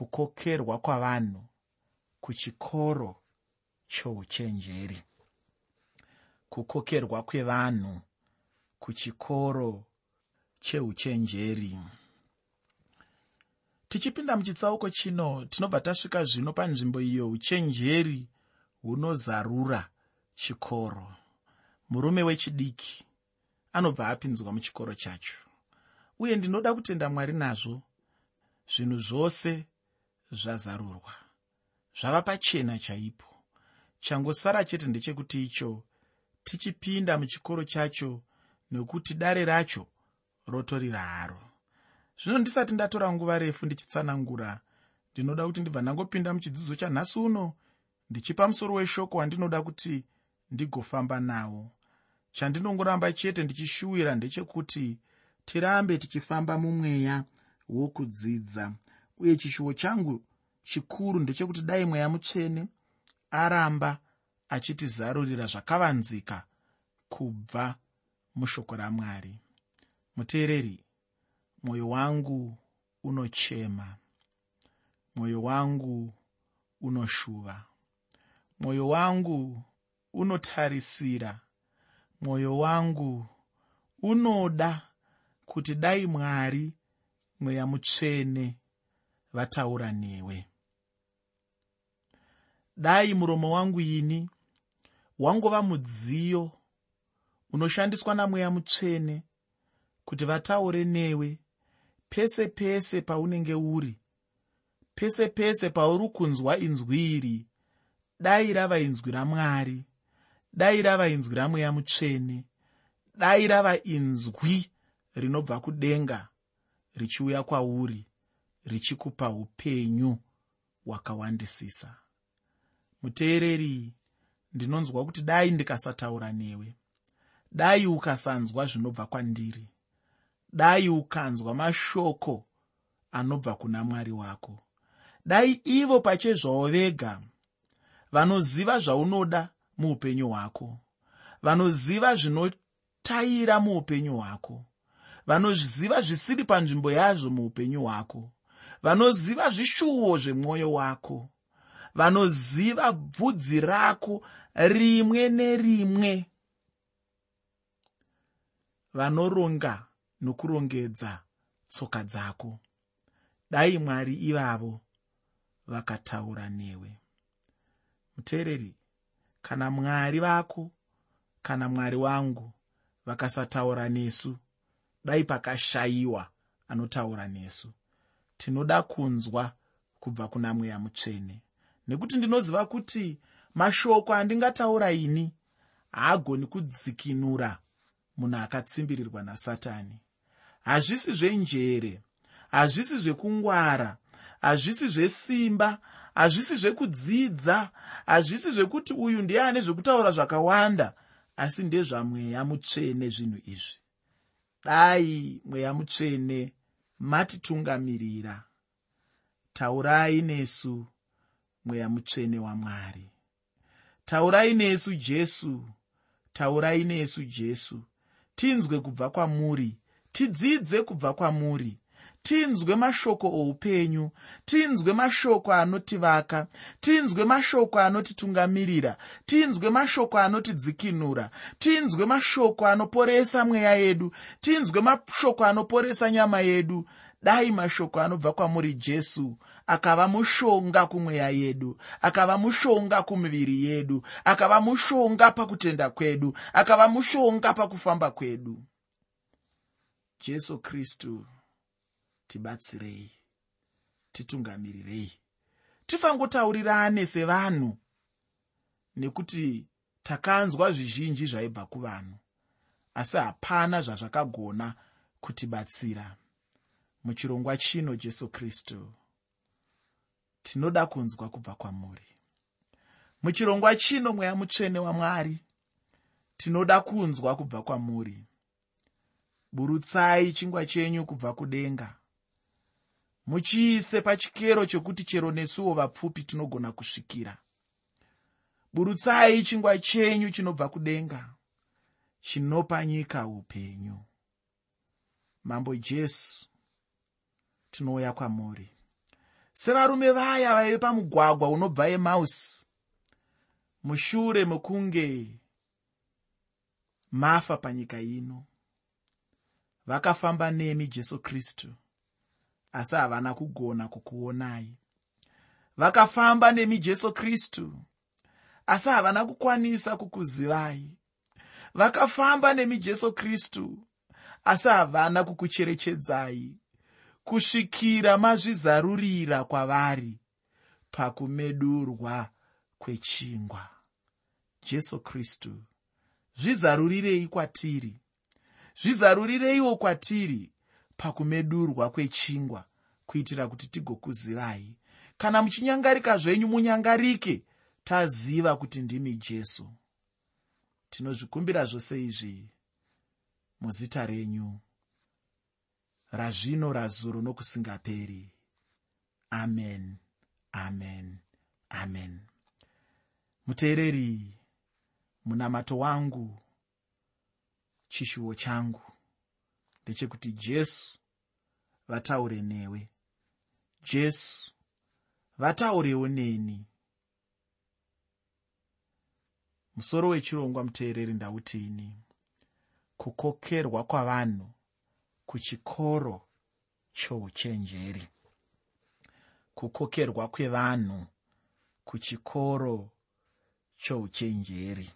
kukokerwa kwavanhu kuchikoro chouchenjeri. Kukokerwa kwevanhu kuchikoro cheuchenjeri. Tichipinda muchitsauko chino tinobva tasvika zvino panzvimbo iyo uchenjeri hunozarura chikoro. Murume wechidiki anobva apinzwa muchikoro chacho. Uye ndinoda kutenda mwari nazvo zvinhu zvose zvazarurwa. Zvava pachena chaipo. Changosara chete ndechekuti icho tichipinda muchikoro chacho nekuti dare racho rotorira haro zvino ndisati ndatora nguva refu ndichitsanangura ndinoda kuti ndibva ndangopinda muchidzidzo chanhasi uno ndichipa musoro weshoko wandinoda kuti ndigofamba nawo. Chandinongoramba chete ndichishuwira ndechekuti tirambe tichifamba mumweya wokudzidza uye chishuwo changu chikuru ndechekuti dai mweya mutsvene aramba achitizarurira zvakavanzika kubva mushoko ramwari. Muteereri mwoyo wangu unochema. Mwoyo wangu unoshuva. Mwoyo wangu unotarisira. Mwoyo wangu unoda kuti dai mwari mweya mutsvene vataura newe. Dai muromo wangu ini wangova mudziyo unoshandiswa namweya mutsvene kuti vataure newe pese pese paunenge uri pese pese pauri kunzwa inzwi iri. Dai rava inzwi ramwari dai rava inzwi ramweya mutsvene dai rava inzwi rinobva kudenga richiuya kwauri richikupa upenyu hwakawandisisa. Muteereri ndinonzwa kuti dai ndikasataura newe. Dai ukasanzwa zvinobva kwandiri. Dai ukanzwa mashoko anobva kuna mwari wako. Dai ivo pachezvavo vega vanoziva zvaunoda muupenyu hwako. Vanoziva zvinotaira muupenyu hwako. Vanoziva zvisiri panzvimbo yazvo muupenyu hwako vanoziva zvishuwo zvemwoyo wako vanoziva bvudzi rako rimwe nerimwe. Vanoronga nokurongedza tsoka dzako. Dai mwari ivavo vakataura newe. Muteereri kana mwari vako kana mwari wangu vakasataura nesu dai pakashayiwa anotaura nesu tinoda kunzwa kubva kuna mweya mutsvene. Nekuti ndinoziva kuti mashoko andingataura ini haagoni kudzikinura munhu akatsimbirirwa nasatani. Hazvisi zvenjere hazvisi zvekungwara hazvisi zvesimba hazvisi zvekudzidza hazvisi zvekuti uyu ndiye ane zvekutaura zvakawanda asi ndezvamweya mutsvene zvinhu izvi. Dai mweya mutsvene matitungamirira. Taurai nesu mweya mutsvene wamwari taurai nesu jesu taurai nesu jesu. Tinzwe kubva kwamuri tidzidze kubva kwamuri tinzwe mashoko oupenyu tinzwe mashoko anotivaka tinzwe mashoko anotitungamirira tinzwe mashoko anotidzikinura tinzwe mashoko anoporesa mweya yedu tinzwe mashoko anoporesa nyama yedu. Dai mashoko anobva kwamuri jesu akava mushonga kumweya yedu akava mushonga kumiviri yedu akava mushonga pakutenda kwedu akava mushonga pakufamba kwedu. Jesu kristu tibatsirei titungamirirei. Tisangotaurirane sevanhu nekuti takanzwa zvizhinji zvaibva kuvanhu asi hapana zvazvakagona kutibatsira. Muchirongwa chino jesu kristu tinoda kunzwa kubva kwamuri. Muchirongwa chino mweya mutsvene wamwari tinoda kunzwa kubva kwamuri. Burutsai chingwa chenyu kubva kudenga muchiise pachikero chokuti chero nesuwo vapfupi tinogona kusvikira. Burutsai chingwa chenyu chinobva kudenga chinopa nyika upenyu. Mambo jesu tinouya kwamuri. Sevarume vaya vaive pamugwagwa unobva emausi mushure mekunge mafa panyika ino vakafamba nemi jesu kristu asi havana kugona kukuonai. Vakafamba nemi jesu kristu asi havana kukwanisa kukuzivai. Vakafamba nemi jesu kristu asi havana kukucherechedzai kusvikira mazvizarurira kwavari pakumedurwa kwechingwa. Jesu kristu zvizarurirei kwatiri zvizarurireiwo kwatiri pakumedurwa kwechingwa kuitira kuti tigokuzivai kana muchinyangarika zvenyu munyangarike taziva kuti ndimi jesu. Tinozvikumbira zvose izvi muzita renyu. Razvino razuro nokusingaperi. Amen amen amen. Muteereri munamato wangu chishuwo changu ndechekuti jesu vataure newe. Jesu vataurewo neni. Musoro wechirongwa muteereri ndautini kukokerwa kwavanhu kuchikoro chouchenjeri. Kukokerwa kwevanhu kuchikoro chouchenjeri.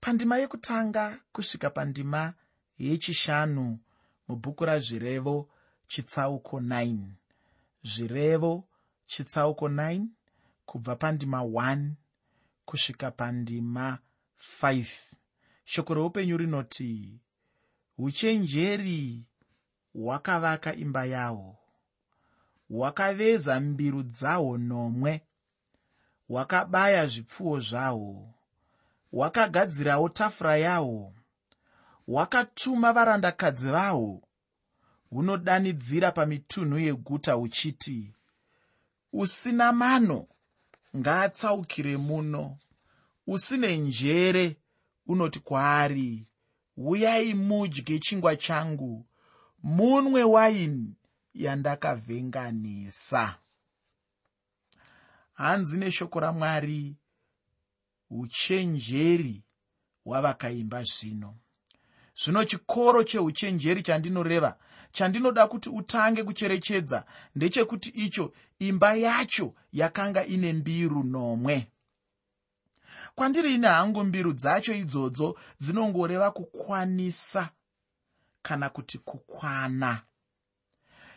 Pandima yekutanga kusvika pandima yechishanu mubhuku razvirevo chitsauko 9 zvirevo chitsauko 9 kubva pandima 1 kusvika pandima 5 shoko reupenyu rinoti uchenjeri hwakavaka imba yahwo hwakaveza mbiru dzahwo nomwe. Hwakabaya zvipfuwo zvahwo hwakagadzirawo tafura yahwo hwakatuma varandakadzi vahwo hunodanidzira pamitunhu yeguta huchiti usina mano ngaatsaukire muno. Usine njere unoti kwaari uyai mudye chingwa changu munwe waini yandakavhenganisa. Hanzi neshoko ramwari uchenjeri hwavakaimba zvino zvino chikoro cheuchenjeri chandinoreva chandinoda kuti utange kucherechedza ndechekuti icho imba yacho yakanga ine mbiru nomwe. Kwandiri ine hangu mbiru dzacho idzodzo dzinongoreva kukwanisa kana kuti kukwana.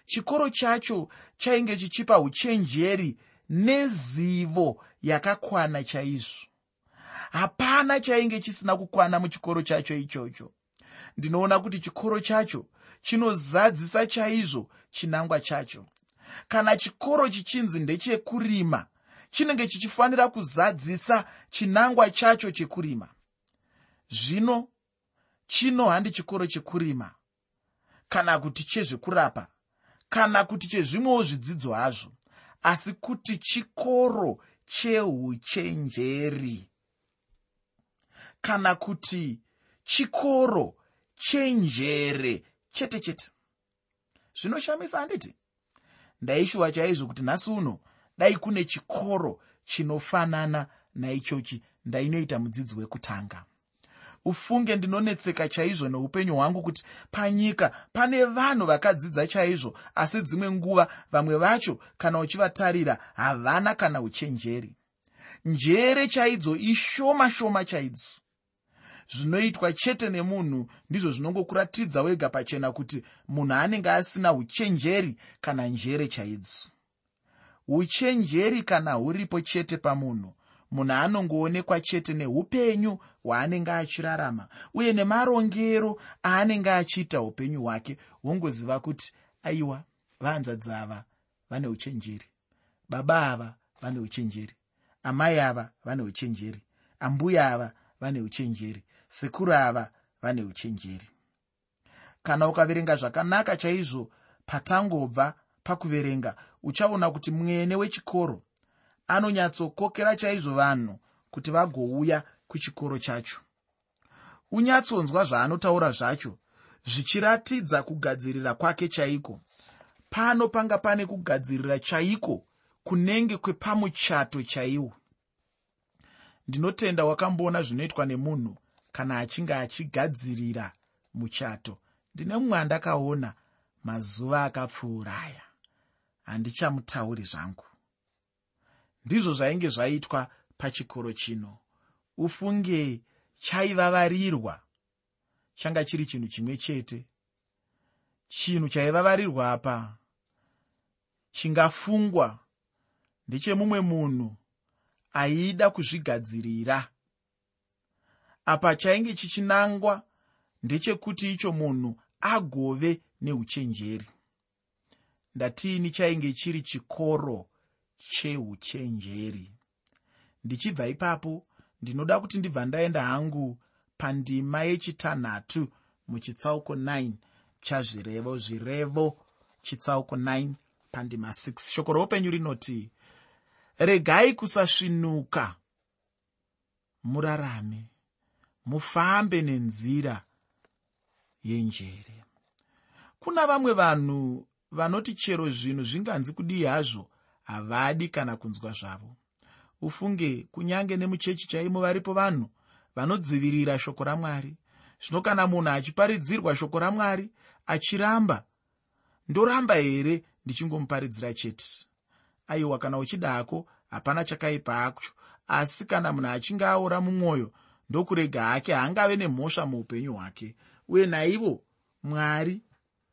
Chikoro chacho chainge chichipa uchenjeri nezivo yakakwana chaizvo. Hapana chainge chisina kukwana muchikoro chacho ichocho ndinoona kuti chikoro chacho chinozadzisa chaizvo chinangwa chacho. Kana chikoro chichinzi ndechekurima chinenge chichifanira kuzadzisa chinangwa chacho chekurima. Zvino chino handi chikoro chekurima. Kana kuti chezvekurapa kana kuti chezvimwewo zvidzidzo hazvo asi kuti chikoro cheuchenjeri. Kana kuti chikoro chenjere chete chete. Zvinoshamisa handiti ndaishuwa chaizvo kuti nhasi uno dai kune chikoro chinofanana naichochi ndainoita mudzidzi wekutanga. Ufunge ndinonetseka chaizvo neupenyu hwangu kuti panyika pane vanhu vakadzidza chaizvo asi dzimwe nguva vamwe vacho kana uchivatarira havana kana uchenjeri. Njere chaidzo ishoma shoma chaidzo zvinoitwa chete nemunhu ndizvo zvinongokuratidza wega pachena kuti munhu anenge asina uchenjeri kana njere chaidzo uchenjeri kana huripo chete pamunhu munhu anongoonekwa chete neupenyu hwaanenge achirarama uye nemarongero aanenge achiita upenyu hwake wongoziva kuti aiwa vahanzvadzi ava vane uchenjeri baba ava vane uchenjeri amai ava vane uchenjeri ambuya ava vane uchenjeri sekuru ava vane uchenjeri. Kana ukaverenga zvakanaka chaizvo patangobva pakuverenga uchaona kuti mwene wechikoro anonyatsokokera chaizvo vanhu kuti vagouya kuchikoro chacho. Unyatsonzwa zvaanotaura zvacho zvichiratidza kugadzirira kwake chaiko. Pano panga pane kugadzirira chaiko kunenge kwepamuchato chaiwo. Ndinotenda wakamboona zvinoitwa nemunhu kana achinge achigadzirira muchato ndine mumwe andakaona mazuva akapfuuraya. Handichamutauri zvangu. Ndizvo zvainge zvaitwa pachikoro chino. Ufunge chaivavarirwa. Changa chiri chinhu chimwe chete. Chinhu chaivavarirwa apa chingafungwa. Ndechemumwe munhu aida kuzvigadzirira apa chainge chichinangwa ndechekuti icho munhu agove neuchenjeri. Ndatiini chainge chiri chikoro cheuchenjeri. Ndichibva ipapo ndinoda kuti ndibva ndaenda hangu pandima yechitanhatu muchitsauko 9 chazvirevo zvirevo chitsauko 9 pandima 6 shoko roupenyu rinoti regai kusasvinuka murarame mufambe nenzira yenjere. Kuna vamwe vanhu vanoti chero zvinhu zvinganzi kudii hazvo havadi kana kunzwa zvavo. Ufunge kunyange nemuchechi chaimo varipo vanhu vanodzivirira shoko ramwari. Zvino kana munhu achiparidzirwa shoko ramwari achiramba ndoramba here ndichingomuparidzira chete? Aiwa kana uchidako hapana chakaipa acho. Asi kana munhu achinge aora mumwoyo ndokurega hake haangave nemhosva muupenyu hwake. Uye naivo mwari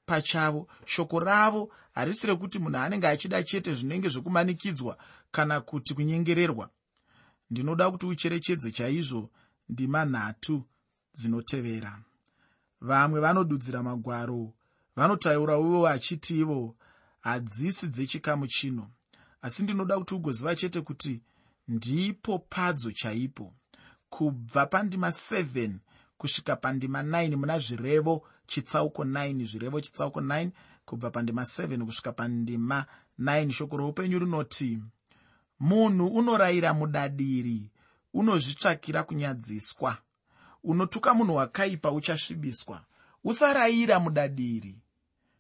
pachavo shoko ravo harisi rekuti munhu anenge achida chete zvinenge zvekumanikidzwa kana kuti kunyengererwa. Ndinoda kuti ucherechedze chaizvo ndima nhatu dzinotevera. Vamwe vanodudzira magwaro vanotaura ivo vachiti ivo hadzisi dzechikamu chino. Asi ndinoda kuti ugoziva chete kuti ndipo padzo chaipo kubva pandima 7 kusvika pandima 9 muna zvirevo chitsauko 9 zvirevo chitsauko 9 kubva pandima 7 kusvika pandima 9 shoko roupenyu rinoti munhu unorayira mudadiri unozvitsvakira kunyadziswa. Unotuka munhu wakaipa uchasvibiswa. Usarayira mudadiri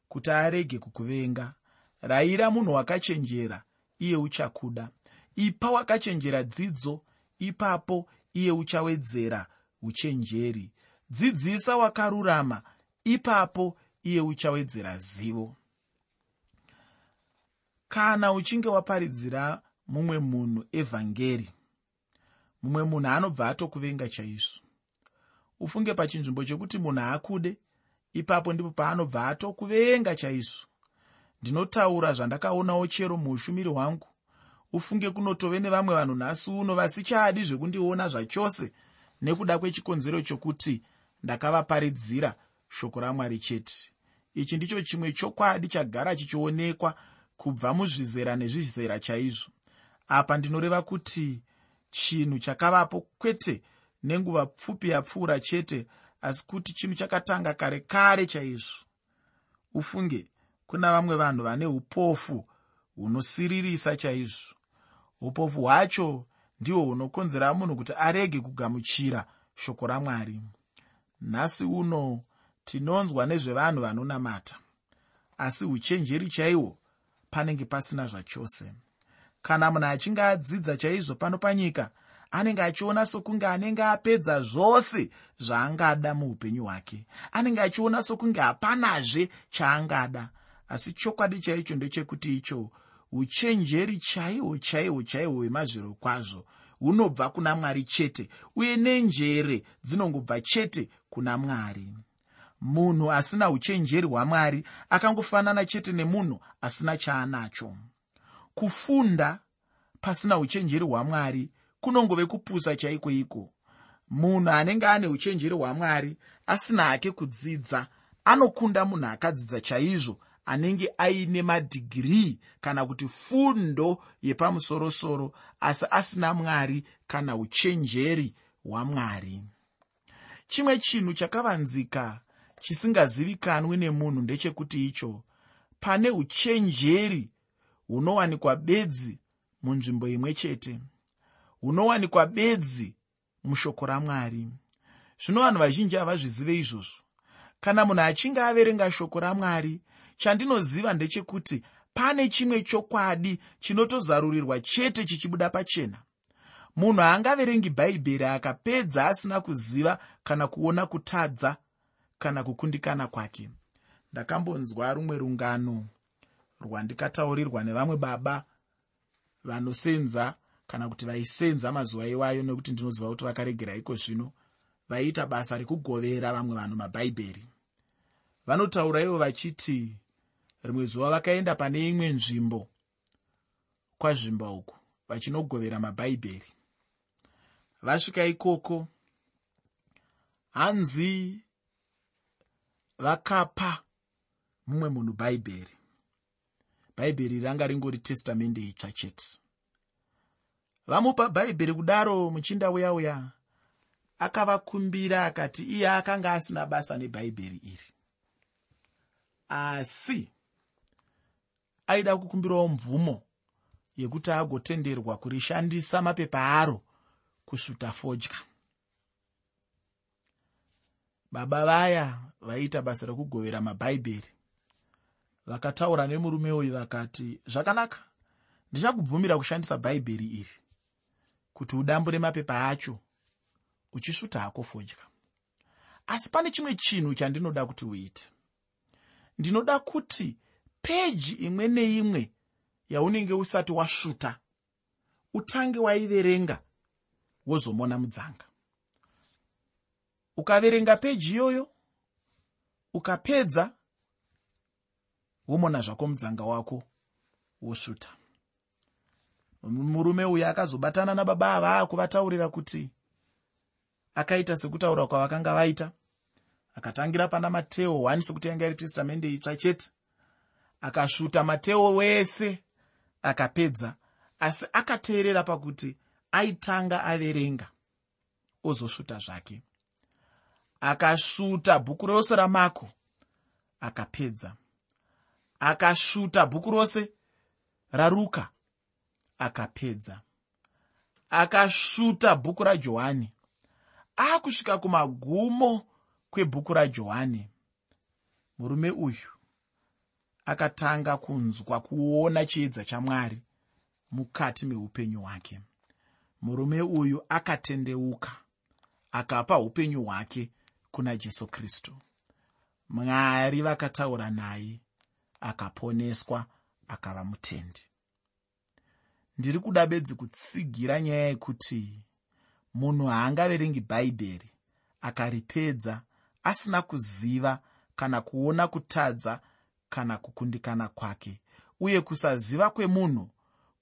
kuti arege kukuvenga. Rayira munhu wakachenjera iye uchakuda. Ipa wakachenjera dzidzo. Ipapo iye uchawedzera uchenjeri. Dzidzisa wakarurama ipapo iye uchawedzera zivo. Kana uchinge waparidzira mumwe munhu evhangeri mumwe munhu anobva atokuvenga chaizvo ufunge pachinzvimbo chekuti munhu akude ipapo ndipo paanobva atokuvenga chaizvo. Ndinotaura zvandakaonawo chero muushumiri hwangu ufunge kunotove nevamwe vanhu nhasi uno vasichaadi zvekundiona zvachose. Nekuda kwechikonzero chokuti ndakavaparidzira shoko ramwari chete. Ichi ndicho chimwe chokwadi chagara chichionekwa kubva muzvizera nezvizera chaizvo. Apa ndinoreva kuti chinhu chakavapo kwete nenguva pfupi yapfuura chete asi kuti chinhu chakatanga kare kare chaizvo. Ufunge kuna vamwe vanhu vane upofu hunosiririsa chaizvo upofu hwacho ndihwo hunokonzera munhu kuti arege kugamuchira shoko ramwari. Nhasi uno tinonzwa nezvevanhu vanonamata asi uchenjeri chaihwo panenge pasina zvachose. Kana munhu achinge adzidza chaizvo pano panyika anenge achiona sokunge anenge apedza zvose zvaangada muupenyu hwake. Anenge achiona sokunge hapanazve chaangada asi chokwadi chaicho ndechekuti icho uchenjeri chaihwo chaihwo chaihwo hwemazviro kwazvo hunobva kuna mwari chete uye nenjere dzinongobva chete kuna mwari. Munhu asina uchenjeri hwamwari akangofanana chete nemunhu asina chaanacho. Kufunda pasina uchenjeri hwamwari kunongove kupusa chaiko iko. Munhu anenge ane uchenjeri hwamwari asina hake kudzidza anokunda munhu akadzidza chaizvo anenge aine madhigirii kana kuti fundo yepamusorosoro asi asina mwari kana uchenjeri hwamwari. Chimwe chinhu chakavanzika chisingazivikanwi nemunhu ndechekuti icho pane uchenjeri hunowanikwa bedzi munzvimbo imwe chete hunowanikwa bedzi mushoko ramwari. Zvino vanhu vazhinji havazvizive izvozvo. Kana munhu achinge averenga shoko ramwari chandinoziva ndechekuti pane chimwe chokwadi chinotozarurirwa chete chichibuda pachena. Munhu haangaverengi bhaibheri akapedza asina kuziva kana kuona kutadza kana kukundikana kwake. Ndakambonzwa rumwe rungano rwandikataurirwa nevamwe baba vanosenza kana kuti vaisenza mazuva iwayo nekuti ndinoziva kuti vakaregera iko zvino vaiita basa rekugovera vamwe vanhu mabhaibheri. Vanotaura ivo vachiti rimwe zuva vakaenda pane imwe nzvimbo kwazvimba uku vachinogovera mabhaibheri vasvika ikoko. Hanzi vakapa mumwe munhu bhaibheri bhaibheri ranga ringori testamende itsva chete. Vamupa bhaibheri kudaro muchinda uya uya akavakumbira akati iye akanga asina basa nebhaibheri iri. Asi aida kukumbirawo mvumo yekuti agotenderwa kurishandisa mapepa aro kusvuta fodya. Baba vaya vaiita basa rekugovera mabhaibheri vakataura nemurume uyu vakati zvakanaka. Ndichakubvumira kushandisa bhaibheri iri kuti udambure mapepa acho uchisvuta hako fodya. Asi pane chimwe chinhu chandinoda kuti uite. Ndinoda kuti peji imwe neimwe yaunenge usati wasvuta utange waiverenga wozomona mudzanga. Ukaverenga peji iyoyo ukapedza womona zvako mudzanga wako wosvuta. Murume uyu akazobatana nababa ava kuvataurira kuti akaita sekutaura kwavakanga vaita. Akatangira pana mateo 1 sekuti yanga iri testamende itsva chete akasvuta mateo wese akapedza asi akateerera pakuti aitanga averenga ozosvuta zvake. Akasvuta bhuku rose ramako akapedza. Akasvuta bhuku rose raruka akapedza. Akasvuta bhuku rajohani akusvika kumagumo kwebhuku rajohani. Murume uyu akatanga kunzwa kuona chiedza chamwari mukati meupenyu hwake. Murume uyu akatendeuka akapa upenyu hwake kuna jesu kristu. Mwari vakataura naye akaponeswa akava mutendi. Ndiri kuda bedzi kutsigira nyaya yekuti munhu haangaverengi bhaibheri akaripedza asina kuziva kana kuona kutadza kana kukundikana kwake. Uye kusaziva kwemunhu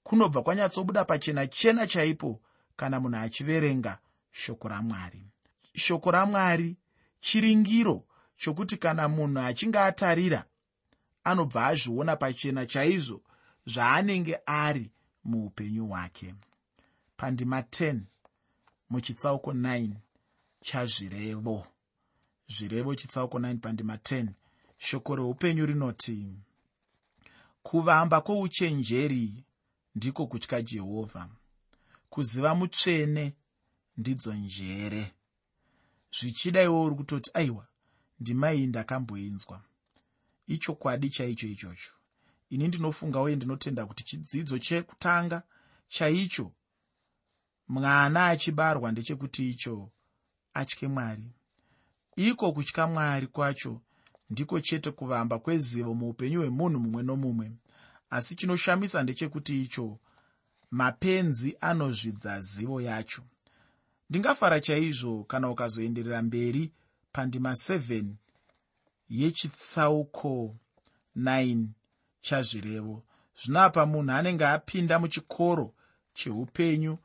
kunobva kwanyatsobuda pachena chena chaipo kana munhu achiverenga shoko ramwari. Shoko ramwari chiringiro chokuti kana munhu achinge atarira anobva azviona pachena chaizvo zvaanenge ari muupenyu hwake. Pandima 10 muchitsauko 9 chazvirevo. Zvirevo chitsauko 9 pandima 10 shoko reupenyu rinoti kuvamba kwouchenjeri ndiko kutya jehovha kuziva mutsvene ndidzo njere. Zvichida iwo uri kutoti aiwa ndima iyi ndakamboinzwa ichokwadi chaicho ichocho. Ini ndinofunga uye ndinotenda kuti chidzidzo chekutanga chaicho mwana achibarwa ndechekuti icho atye mwari. Iko kutya mwari kwacho ndiko chete kuvamba kwezivo muupenyu hwemunhu mumwe nomumwe. Asi chinoshamisa ndechekuti icho mapenzi anozvidza zivo yacho. Ndingafara chaizvo kana ukazoenderera mberi pandima 7 yechitsauko 9 chazvirevo. Zvino apa munhu anenge apinda muchikoro cheupenyu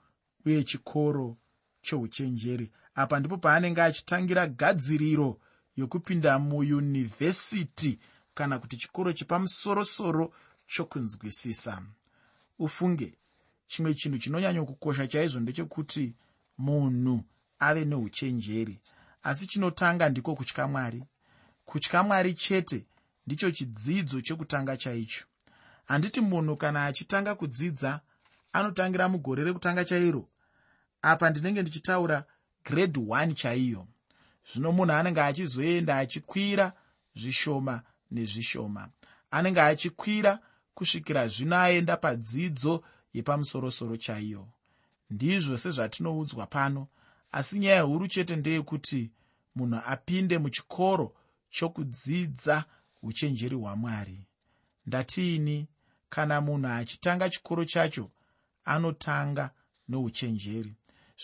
uye chikoro cheuchenjeri. Apa ndipo paanenge achitangira gadziriro yokupinda muyunivhesiti kana kuti chikoro chepamusorosoro chokunzwisisa. Ufunge chimwe chinhu chinonyanyokukosha chaizvo ndechekuti munhu ave neuchenjeri asi chinotanga ndiko kutya mwari. Kutya mwari chete ndicho chidzidzo chekutanga chaicho. Handiti munhu kana achitanga kudzidza anotangira mugore rekutanga chairo. Apa ndinenge ndichitaura grade 1 chaiyo zvino munhu anenge achizoenda achikwira zvishoma nezvishoma. Anenge achikwira kusvikira zvino aenda padzidzo yepamusorosoro chaiyo. Ndizvo sezvatinoudzwa pano. Asi nyaya huru chete ndeyekuti munhu apinde muchikoro chokudzidza uchenjeri hwamwari. Ndatiini? Kana munhu achitanga chikoro chacho anotanga neuchenjeri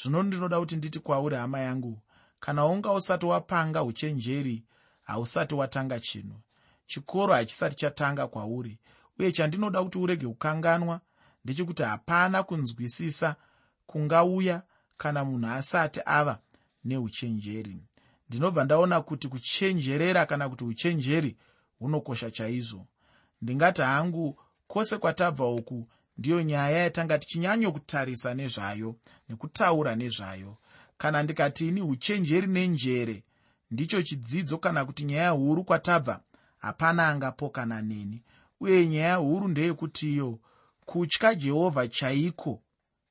zvino ndinoda kuti nditi kwauri hama yangu kana unga usati wapanga uchenjeri hausati watanga chinhu. Chikoro hachisati chatanga kwauri uye chandinoda kuti urege kukanganwa ndechekuti hapana kunzwisisa kungauya kana munhu asati ava neuchenjeri. Ndinobva ndaona kuti kuchenjerera kana kuti uchenjeri hunokosha chaizvo. Ndingati hangu kwose kwatabva uku ndiyo nyaya yatanga tichinyanyokutarisa nezvayo nekutaura nezvayo kana ndikatini uchenjeri nenjere ndicho chidzidzo kana kuti nyaya huru kwatabva hapana angapokana neni. Uye nyaya huru ndeyekutiyo kutya jehovha chaiko?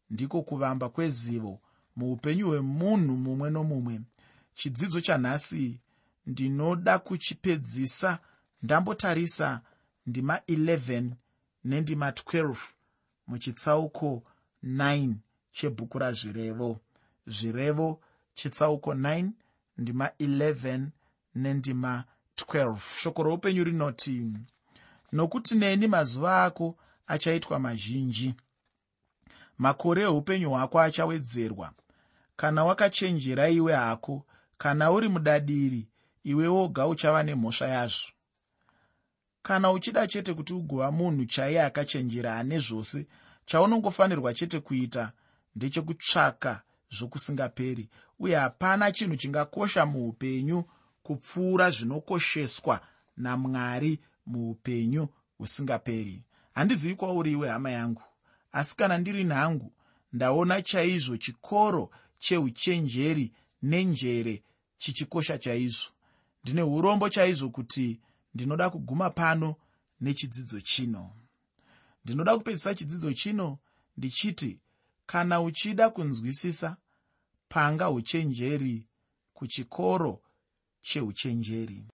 Ndiko kuvamba kwezivo muupenyu hwemunhu mumwe nomumwe. Chidzidzo chanhasi ndinoda kuchipedzisa ndambotarisa ndima 11 nendima 12 muchitsauko 9 chebhuku razvirevo zvirevo chitsauko 9 ndima 11 nendima 12 shoko roupenyu rinoti nokuti neni mazuva ako achaitwa mazhinji. Makore eupenyu hwako achawedzerwa. Kana wakachenjera iwe hako kana uri mudadiri iwe woga uchava nemhosva yazvo. Kana uchida chete kuti ugova munhu chaiye akachenjera ane zvose chaunongofanirwa chete kuita ndechekutsvaka zvokusingaperi uye hapana chinhu chingakosha muupenyu kupfuura zvinokosheswa namwari muupenyu husingaperi. Handizivi kwauri iwe hama yangu asi kana ndiri nhangu ndaona chaizvo chikoro cheuchenjeri nenjere chichikosha chaizvo. Ndine urombo chaizvo kuti ndinoda kuguma pano nechidzidzo chino. Ndinoda kupedzisa chidzidzo chino ndichiti kana uchida kunzwisisa panga uchenjeri kuchikoro cheuchenjeri